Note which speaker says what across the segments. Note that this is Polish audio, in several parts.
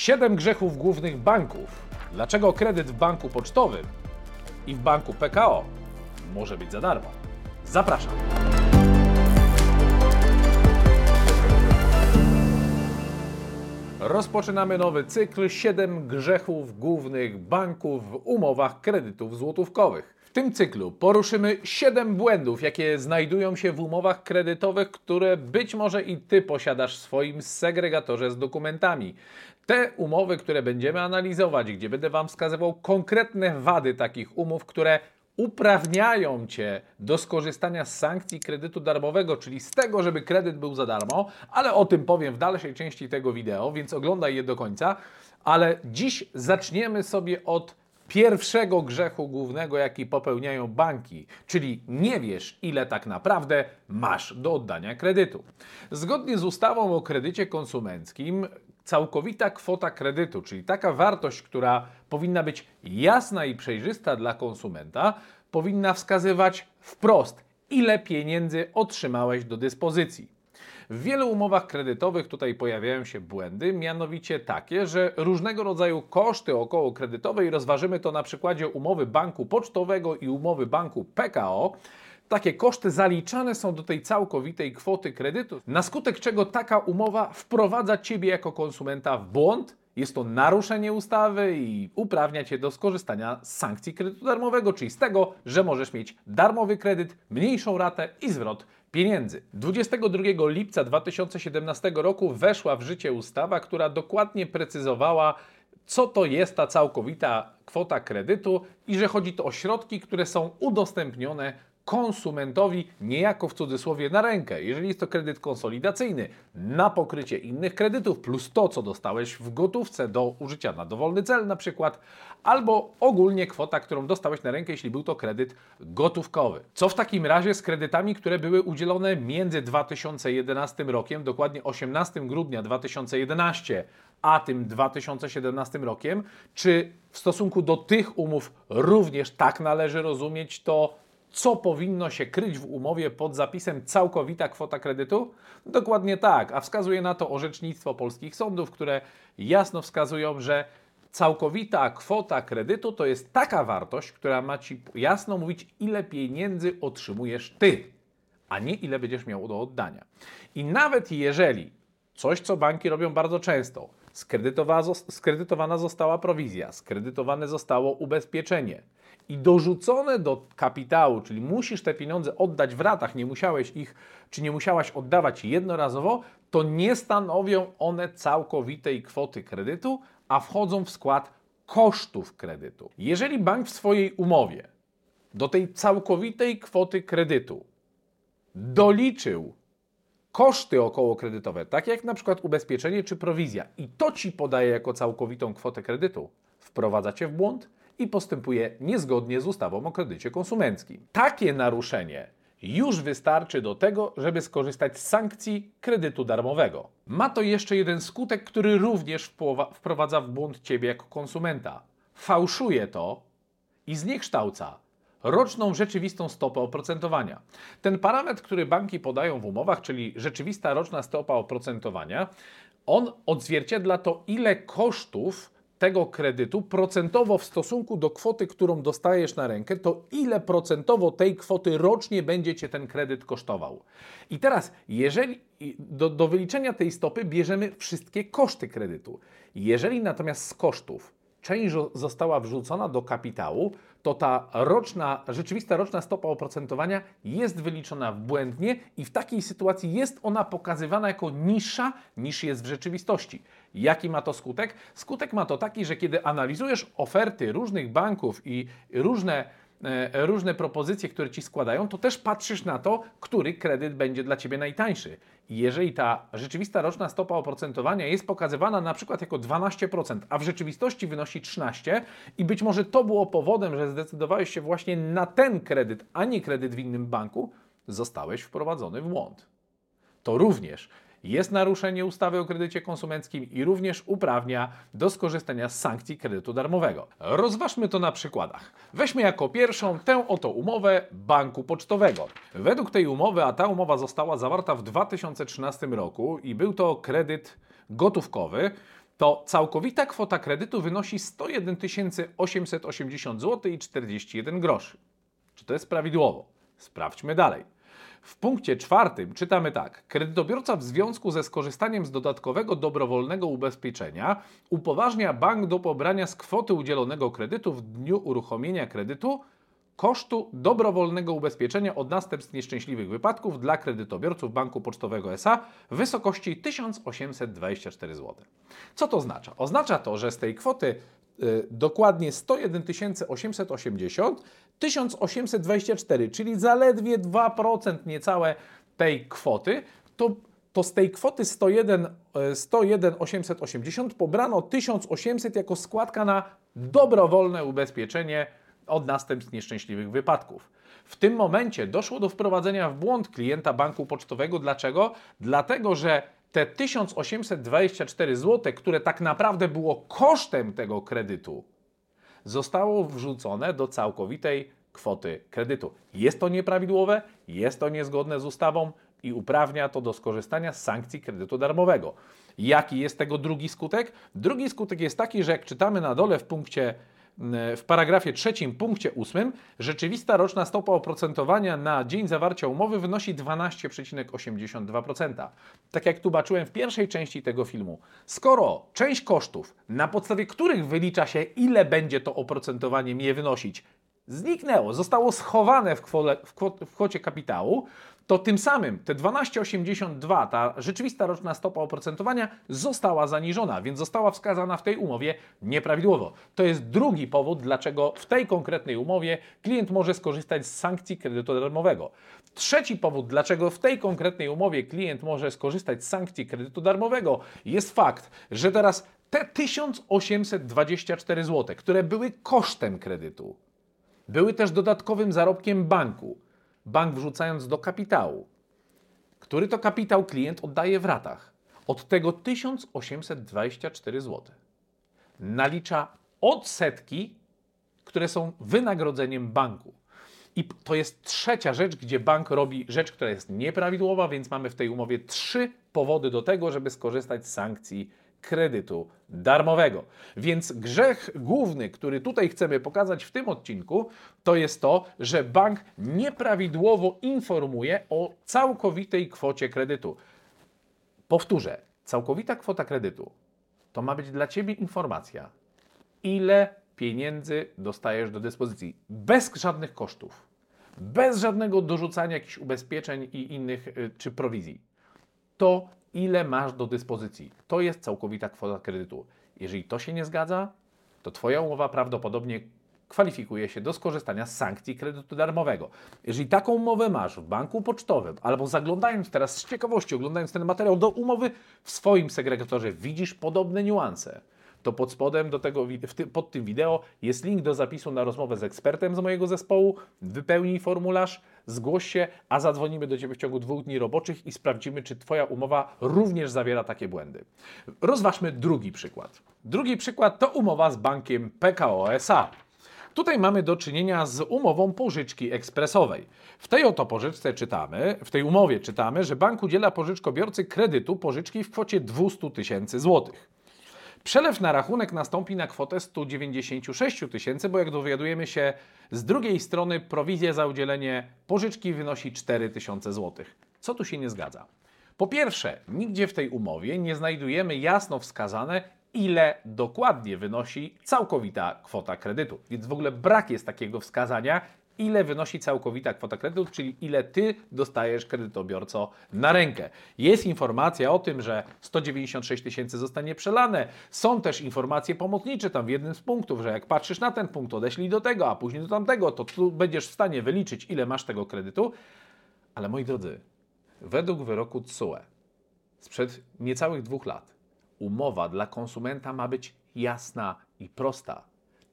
Speaker 1: Siedem grzechów głównych banków. Dlaczego kredyt w banku pocztowym i w banku PKO może być za darmo? Zapraszam. Rozpoczynamy nowy cykl 7 grzechów głównych banków w umowach kredytów złotówkowych. W tym cyklu poruszymy 7 błędów, jakie znajdują się w umowach kredytowych, które być może i Ty posiadasz w swoim segregatorze z dokumentami. Te umowy, które będziemy analizować, gdzie będę Wam wskazywał konkretne wady takich umów, które uprawniają Cię do skorzystania z sankcji kredytu darmowego, czyli z tego, żeby kredyt był za darmo, ale o tym powiem w dalszej części tego wideo, więc oglądaj je do końca. Ale dziś zaczniemy sobie od pierwszego grzechu głównego, jaki popełniają banki, czyli nie wiesz, ile tak naprawdę masz do oddania kredytu. Zgodnie z ustawą o kredycie konsumenckim, całkowita kwota kredytu, czyli taka wartość, która powinna być jasna i przejrzysta dla konsumenta, powinna wskazywać wprost, ile pieniędzy otrzymałeś do dyspozycji. W wielu umowach kredytowych tutaj pojawiają się błędy, mianowicie takie, że różnego rodzaju koszty około kredytowej, rozważymy to na przykładzie umowy banku pocztowego i umowy banku PKO, takie koszty zaliczane są do tej całkowitej kwoty kredytu, na skutek czego taka umowa wprowadza Ciebie jako konsumenta w błąd. Jest to naruszenie ustawy i uprawnia Cię do skorzystania z sankcji kredytu darmowego, czyli z tego, że możesz mieć darmowy kredyt, mniejszą ratę i zwrot pieniędzy. 22 lipca 2017 roku weszła w życie ustawa, która dokładnie precyzowała, co to jest ta całkowita kwota kredytu i że chodzi to o środki, które są udostępnione konsumentowi niejako w cudzysłowie na rękę. Jeżeli jest to kredyt konsolidacyjny na pokrycie innych kredytów, plus to, co dostałeś w gotówce do użycia na dowolny cel na przykład, albo ogólnie kwota, którą dostałeś na rękę, jeśli był to kredyt gotówkowy. Co w takim razie z kredytami, które były udzielone między 2011 rokiem, dokładnie 18 grudnia 2011, a tym 2017 rokiem? Czy w stosunku do tych umów również tak należy rozumieć to co powinno się kryć w umowie pod zapisem całkowita kwota kredytu? Dokładnie tak, a wskazuje na to orzecznictwo polskich sądów, które jasno wskazują, że całkowita kwota kredytu to jest taka wartość, która ma ci jasno mówić, ile pieniędzy otrzymujesz ty, a nie ile będziesz miał do oddania. I nawet jeżeli coś, co banki robią bardzo często, skredytowana została prowizja, skredytowane zostało ubezpieczenie, i dorzucone do kapitału, czyli musisz te pieniądze oddać w ratach, nie musiałeś ich, czy nie musiałaś oddawać jednorazowo, to nie stanowią one całkowitej kwoty kredytu, a wchodzą w skład kosztów kredytu. Jeżeli bank w swojej umowie do tej całkowitej kwoty kredytu doliczył koszty okołokredytowe, takie jak na przykład ubezpieczenie czy prowizja, i to ci podaje jako całkowitą kwotę kredytu, wprowadza cię w błąd i postępuje niezgodnie z ustawą o kredycie konsumenckim. Takie naruszenie już wystarczy do tego, żeby skorzystać z sankcji kredytu darmowego. Ma to jeszcze jeden skutek, który również wprowadza w błąd Ciebie jako konsumenta. Fałszuje to i zniekształca roczną rzeczywistą stopę oprocentowania. Ten parametr, który banki podają w umowach, czyli rzeczywista roczna stopa oprocentowania, on odzwierciedla to, ile kosztów tego kredytu procentowo w stosunku do kwoty, którą dostajesz na rękę, to ile procentowo tej kwoty rocznie będzie cię ten kredyt kosztował. I teraz, jeżeli do, do wyliczenia tej stopy bierzemy wszystkie koszty kredytu. Jeżeli natomiast z kosztów część została wrzucona do kapitału, to ta roczna, rzeczywista roczna stopa oprocentowania jest wyliczona błędnie i w takiej sytuacji jest ona pokazywana jako niższa niż jest w rzeczywistości. Jaki ma to skutek? Skutek ma to taki, że kiedy analizujesz oferty różnych banków i różne różne propozycje, które ci składają, to też patrzysz na to, który kredyt będzie dla ciebie najtańszy. Jeżeli ta rzeczywista roczna stopa oprocentowania jest pokazywana na przykład jako 12%, a w rzeczywistości wynosi 13% i być może to było powodem, że zdecydowałeś się właśnie na ten kredyt, a nie kredyt w innym banku, zostałeś wprowadzony w błąd. To również jest naruszenie ustawy o kredycie konsumenckim i również uprawnia do skorzystania z sankcji kredytu darmowego. Rozważmy to na przykładach. Weźmy jako pierwszą tę oto umowę banku pocztowego. Według tej umowy, a ta umowa została zawarta w 2013 roku i był to kredyt gotówkowy, to całkowita kwota kredytu wynosi 101 880 zł i 41 groszy. Czy to jest prawidłowo? Sprawdźmy dalej. W punkcie czwartym czytamy tak. Kredytobiorca w związku ze skorzystaniem z dodatkowego dobrowolnego ubezpieczenia upoważnia bank do pobrania z kwoty udzielonego kredytu w dniu uruchomienia kredytu kosztu dobrowolnego ubezpieczenia od następstw nieszczęśliwych wypadków dla kredytobiorców Banku Pocztowego SA w wysokości 1824 zł. Co to oznacza? Oznacza to, że z tej kwoty dokładnie 101 880 1824, czyli zaledwie 2% niecałe tej kwoty, to, to z tej kwoty 101, 101 880 pobrano 1800 jako składka na dobrowolne ubezpieczenie od następstw nieszczęśliwych wypadków. W tym momencie doszło do wprowadzenia w błąd klienta banku pocztowego. Dlaczego? Dlatego, że te 1824 zł, które tak naprawdę było kosztem tego kredytu, zostało wrzucone do całkowitej kwoty kredytu. Jest to nieprawidłowe, jest to niezgodne z ustawą i uprawnia to do skorzystania z sankcji kredytu darmowego. Jaki jest tego drugi skutek? Drugi skutek jest taki, że jak czytamy na dole w punkcie w paragrafie trzecim, punkcie ósmym, rzeczywista roczna stopa oprocentowania na dzień zawarcia umowy wynosi 12,82%. Tak jak tu baczyłem w pierwszej części tego filmu. Skoro część kosztów, na podstawie których wylicza się, ile będzie to oprocentowanie je wynosić, zniknęło, zostało schowane w, kwole, w kwocie kapitału, to tym samym te 12,82, ta rzeczywista roczna stopa oprocentowania została zaniżona, więc została wskazana w tej umowie nieprawidłowo. To jest drugi powód, dlaczego w tej konkretnej umowie klient może skorzystać z sankcji kredytu darmowego. Trzeci powód, dlaczego w tej konkretnej umowie klient może skorzystać z sankcji kredytu darmowego, jest fakt, że teraz te 1824 zł, które były kosztem kredytu, były też dodatkowym zarobkiem banku bank wrzucając do kapitału, który to kapitał klient oddaje w ratach. Od tego 1824 zł. Nalicza odsetki, które są wynagrodzeniem banku. I to jest trzecia rzecz, gdzie bank robi rzecz, która jest nieprawidłowa, więc mamy w tej umowie trzy powody do tego, żeby skorzystać z sankcji kredytu darmowego. Więc grzech główny, który tutaj chcemy pokazać w tym odcinku, to jest to, że bank nieprawidłowo informuje o całkowitej kwocie kredytu. Powtórzę, całkowita kwota kredytu to ma być dla Ciebie informacja, ile pieniędzy dostajesz do dyspozycji, bez żadnych kosztów, bez żadnego dorzucania jakichś ubezpieczeń i innych y, czy prowizji. To ile masz do dyspozycji. To jest całkowita kwota kredytu. Jeżeli to się nie zgadza, to Twoja umowa prawdopodobnie kwalifikuje się do skorzystania z sankcji kredytu darmowego. Jeżeli taką umowę masz w banku pocztowym, albo zaglądając teraz z ciekawości, oglądając ten materiał do umowy w swoim segregatorze, widzisz podobne niuanse, to pod spodem do tego, pod tym wideo jest link do zapisu na rozmowę z ekspertem z mojego zespołu. Wypełnij formularz, zgłoś się, a zadzwonimy do Ciebie w ciągu dwóch dni roboczych i sprawdzimy, czy Twoja umowa również zawiera takie błędy. Rozważmy drugi przykład. Drugi przykład to umowa z bankiem PKO SA. Tutaj mamy do czynienia z umową pożyczki ekspresowej. W tej oto pożyczce czytamy, w tej umowie czytamy, że bank udziela pożyczkobiorcy kredytu pożyczki w kwocie 200 tysięcy złotych. Przelew na rachunek nastąpi na kwotę 196 tysięcy, bo jak dowiadujemy się z drugiej strony prowizja za udzielenie pożyczki wynosi 4 tysiące złotych. Co tu się nie zgadza? Po pierwsze, nigdzie w tej umowie nie znajdujemy jasno wskazane, ile dokładnie wynosi całkowita kwota kredytu. Więc w ogóle brak jest takiego wskazania, ile wynosi całkowita kwota kredytu, czyli ile ty dostajesz kredytobiorco na rękę. Jest informacja o tym, że 196 tysięcy zostanie przelane. Są też informacje pomocnicze tam w jednym z punktów, że jak patrzysz na ten punkt, odeślij do tego, a później do tamtego, to tu będziesz w stanie wyliczyć, ile masz tego kredytu. Ale moi drodzy, według wyroku TSUE sprzed niecałych dwóch lat umowa dla konsumenta ma być jasna i prosta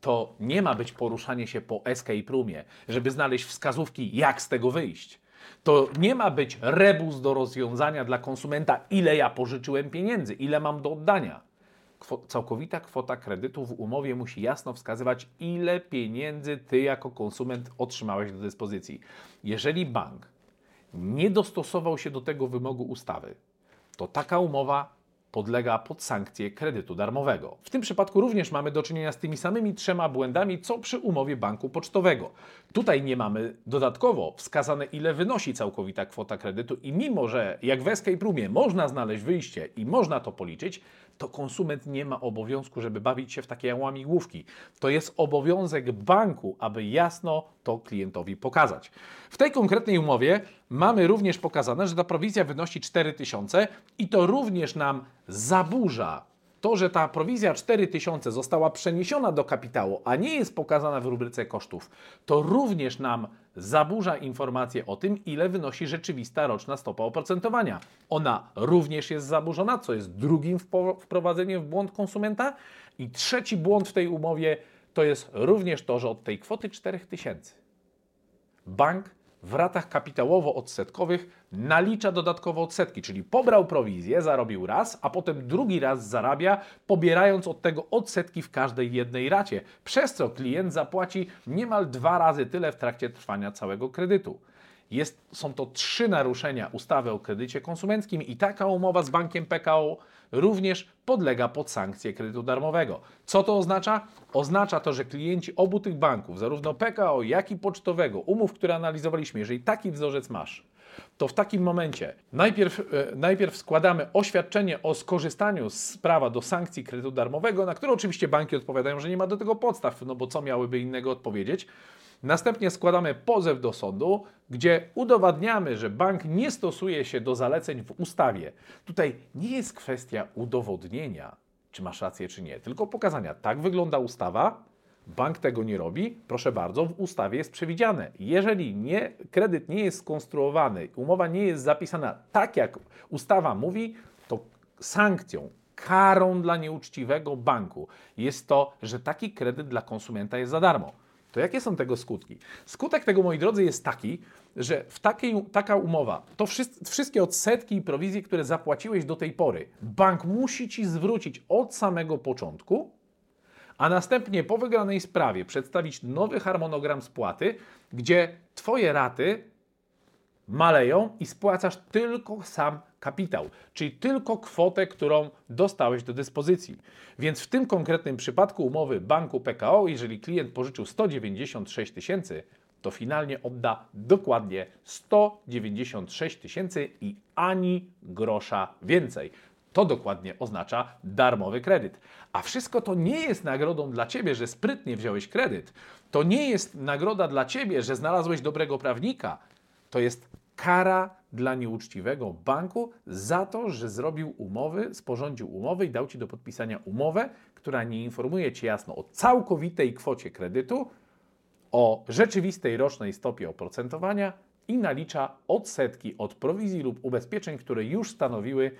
Speaker 1: to nie ma być poruszanie się po escape roomie, żeby znaleźć wskazówki, jak z tego wyjść. To nie ma być rebus do rozwiązania dla konsumenta, ile ja pożyczyłem pieniędzy, ile mam do oddania. Kwo całkowita kwota kredytu w umowie musi jasno wskazywać, ile pieniędzy ty jako konsument otrzymałeś do dyspozycji. Jeżeli bank nie dostosował się do tego wymogu ustawy, to taka umowa podlega pod sankcję kredytu darmowego. W tym przypadku również mamy do czynienia z tymi samymi trzema błędami, co przy umowie banku pocztowego. Tutaj nie mamy dodatkowo wskazane, ile wynosi całkowita kwota kredytu i mimo, że jak w Escape Roomie można znaleźć wyjście i można to policzyć, to konsument nie ma obowiązku, żeby bawić się w takie łamigłówki. To jest obowiązek banku, aby jasno to klientowi pokazać. W tej konkretnej umowie mamy również pokazane, że ta prowizja wynosi 4000 i to również nam zaburza to, że ta prowizja 4000 została przeniesiona do kapitału, a nie jest pokazana w rubryce kosztów, to również nam zaburza informację o tym, ile wynosi rzeczywista roczna stopa oprocentowania. Ona również jest zaburzona, co jest drugim wprowadzeniem w błąd konsumenta. I trzeci błąd w tej umowie to jest również to, że od tej kwoty 4000 bank w ratach kapitałowo-odsetkowych nalicza dodatkowo odsetki, czyli pobrał prowizję, zarobił raz, a potem drugi raz zarabia, pobierając od tego odsetki w każdej jednej racie, przez co klient zapłaci niemal dwa razy tyle w trakcie trwania całego kredytu. Jest, są to trzy naruszenia ustawy o kredycie konsumenckim i taka umowa z bankiem PKO również podlega pod sankcję kredytu darmowego. Co to oznacza? Oznacza to, że klienci obu tych banków, zarówno PKO, jak i pocztowego, umów, które analizowaliśmy, jeżeli taki wzorzec masz, to w takim momencie najpierw, e, najpierw składamy oświadczenie o skorzystaniu z prawa do sankcji kredytu darmowego, na które oczywiście banki odpowiadają, że nie ma do tego podstaw, no bo co miałyby innego odpowiedzieć. Następnie składamy pozew do sądu, gdzie udowadniamy, że bank nie stosuje się do zaleceń w ustawie. Tutaj nie jest kwestia udowodnienia, czy masz rację, czy nie, tylko pokazania, tak wygląda ustawa, bank tego nie robi, proszę bardzo, w ustawie jest przewidziane. Jeżeli nie, kredyt nie jest skonstruowany, umowa nie jest zapisana tak, jak ustawa mówi, to sankcją, karą dla nieuczciwego banku jest to, że taki kredyt dla konsumenta jest za darmo. To jakie są tego skutki? Skutek tego, moi drodzy, jest taki, że w takiej, taka umowa, to wszystkie odsetki i prowizje, które zapłaciłeś do tej pory, bank musi ci zwrócić od samego początku, a następnie po wygranej sprawie przedstawić nowy harmonogram spłaty, gdzie Twoje raty maleją i spłacasz tylko sam kapitał, czyli tylko kwotę, którą dostałeś do dyspozycji. Więc w tym konkretnym przypadku umowy banku PKO, jeżeli klient pożyczył 196 tysięcy, to finalnie odda dokładnie 196 tysięcy i ani grosza więcej. To dokładnie oznacza darmowy kredyt. A wszystko to nie jest nagrodą dla ciebie, że sprytnie wziąłeś kredyt. To nie jest nagroda dla ciebie, że znalazłeś dobrego prawnika. To jest kara dla nieuczciwego banku za to, że zrobił umowy, sporządził umowy i dał ci do podpisania umowę, która nie informuje cię jasno o całkowitej kwocie kredytu, o rzeczywistej rocznej stopie oprocentowania i nalicza odsetki od prowizji lub ubezpieczeń, które już stanowiły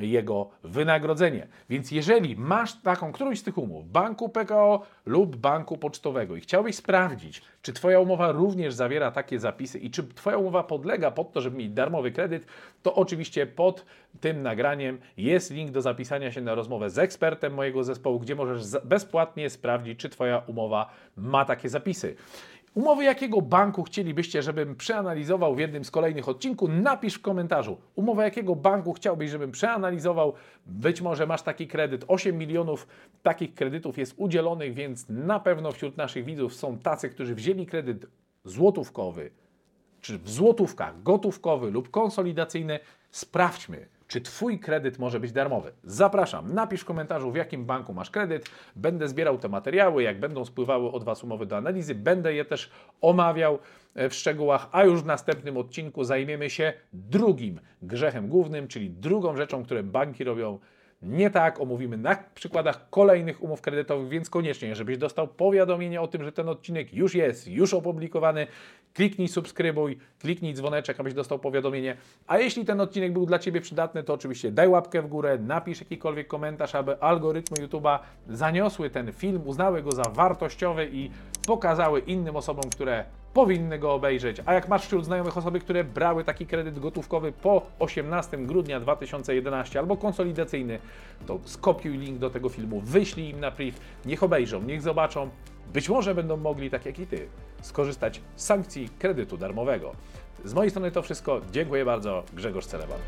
Speaker 1: jego wynagrodzenie. Więc jeżeli masz taką którąś z tych umów, banku PKO lub banku pocztowego i chciałbyś sprawdzić, czy Twoja umowa również zawiera takie zapisy i czy Twoja umowa podlega pod to, żeby mieć darmowy kredyt, to oczywiście pod tym nagraniem jest link do zapisania się na rozmowę z ekspertem mojego zespołu, gdzie możesz bezpłatnie sprawdzić, czy Twoja umowa ma takie zapisy. Umowy jakiego banku chcielibyście, żebym przeanalizował w jednym z kolejnych odcinków? Napisz w komentarzu. Umowę jakiego banku chciałbyś, żebym przeanalizował? Być może masz taki kredyt. 8 milionów takich kredytów jest udzielonych, więc na pewno wśród naszych widzów są tacy, którzy wzięli kredyt złotówkowy, czy w złotówkach, gotówkowy lub konsolidacyjny. Sprawdźmy, czy Twój kredyt może być darmowy? Zapraszam, napisz w komentarzu, w jakim banku masz kredyt. Będę zbierał te materiały, jak będą spływały od Was umowy do analizy, będę je też omawiał e, w szczegółach, a już w następnym odcinku zajmiemy się drugim grzechem głównym, czyli drugą rzeczą, które banki robią nie tak, omówimy na przykładach kolejnych umów kredytowych, więc koniecznie, żebyś dostał powiadomienie o tym, że ten odcinek już jest, już opublikowany, kliknij subskrybuj, kliknij dzwoneczek, abyś dostał powiadomienie. A jeśli ten odcinek był dla Ciebie przydatny, to oczywiście daj łapkę w górę, napisz jakikolwiek komentarz, aby algorytmy YouTube'a zaniosły ten film, uznały go za wartościowy i pokazały innym osobom, które powinny go obejrzeć. A jak masz wśród znajomych osoby, które brały taki kredyt gotówkowy po 18 grudnia 2011 albo konsolidacyjny, to skopiuj link do tego filmu, wyślij im na priv, niech obejrzą, niech zobaczą. Być może będą mogli, tak jak i Ty, skorzystać z sankcji kredytu darmowego. Z mojej strony to wszystko. Dziękuję bardzo. Grzegorz Celeban.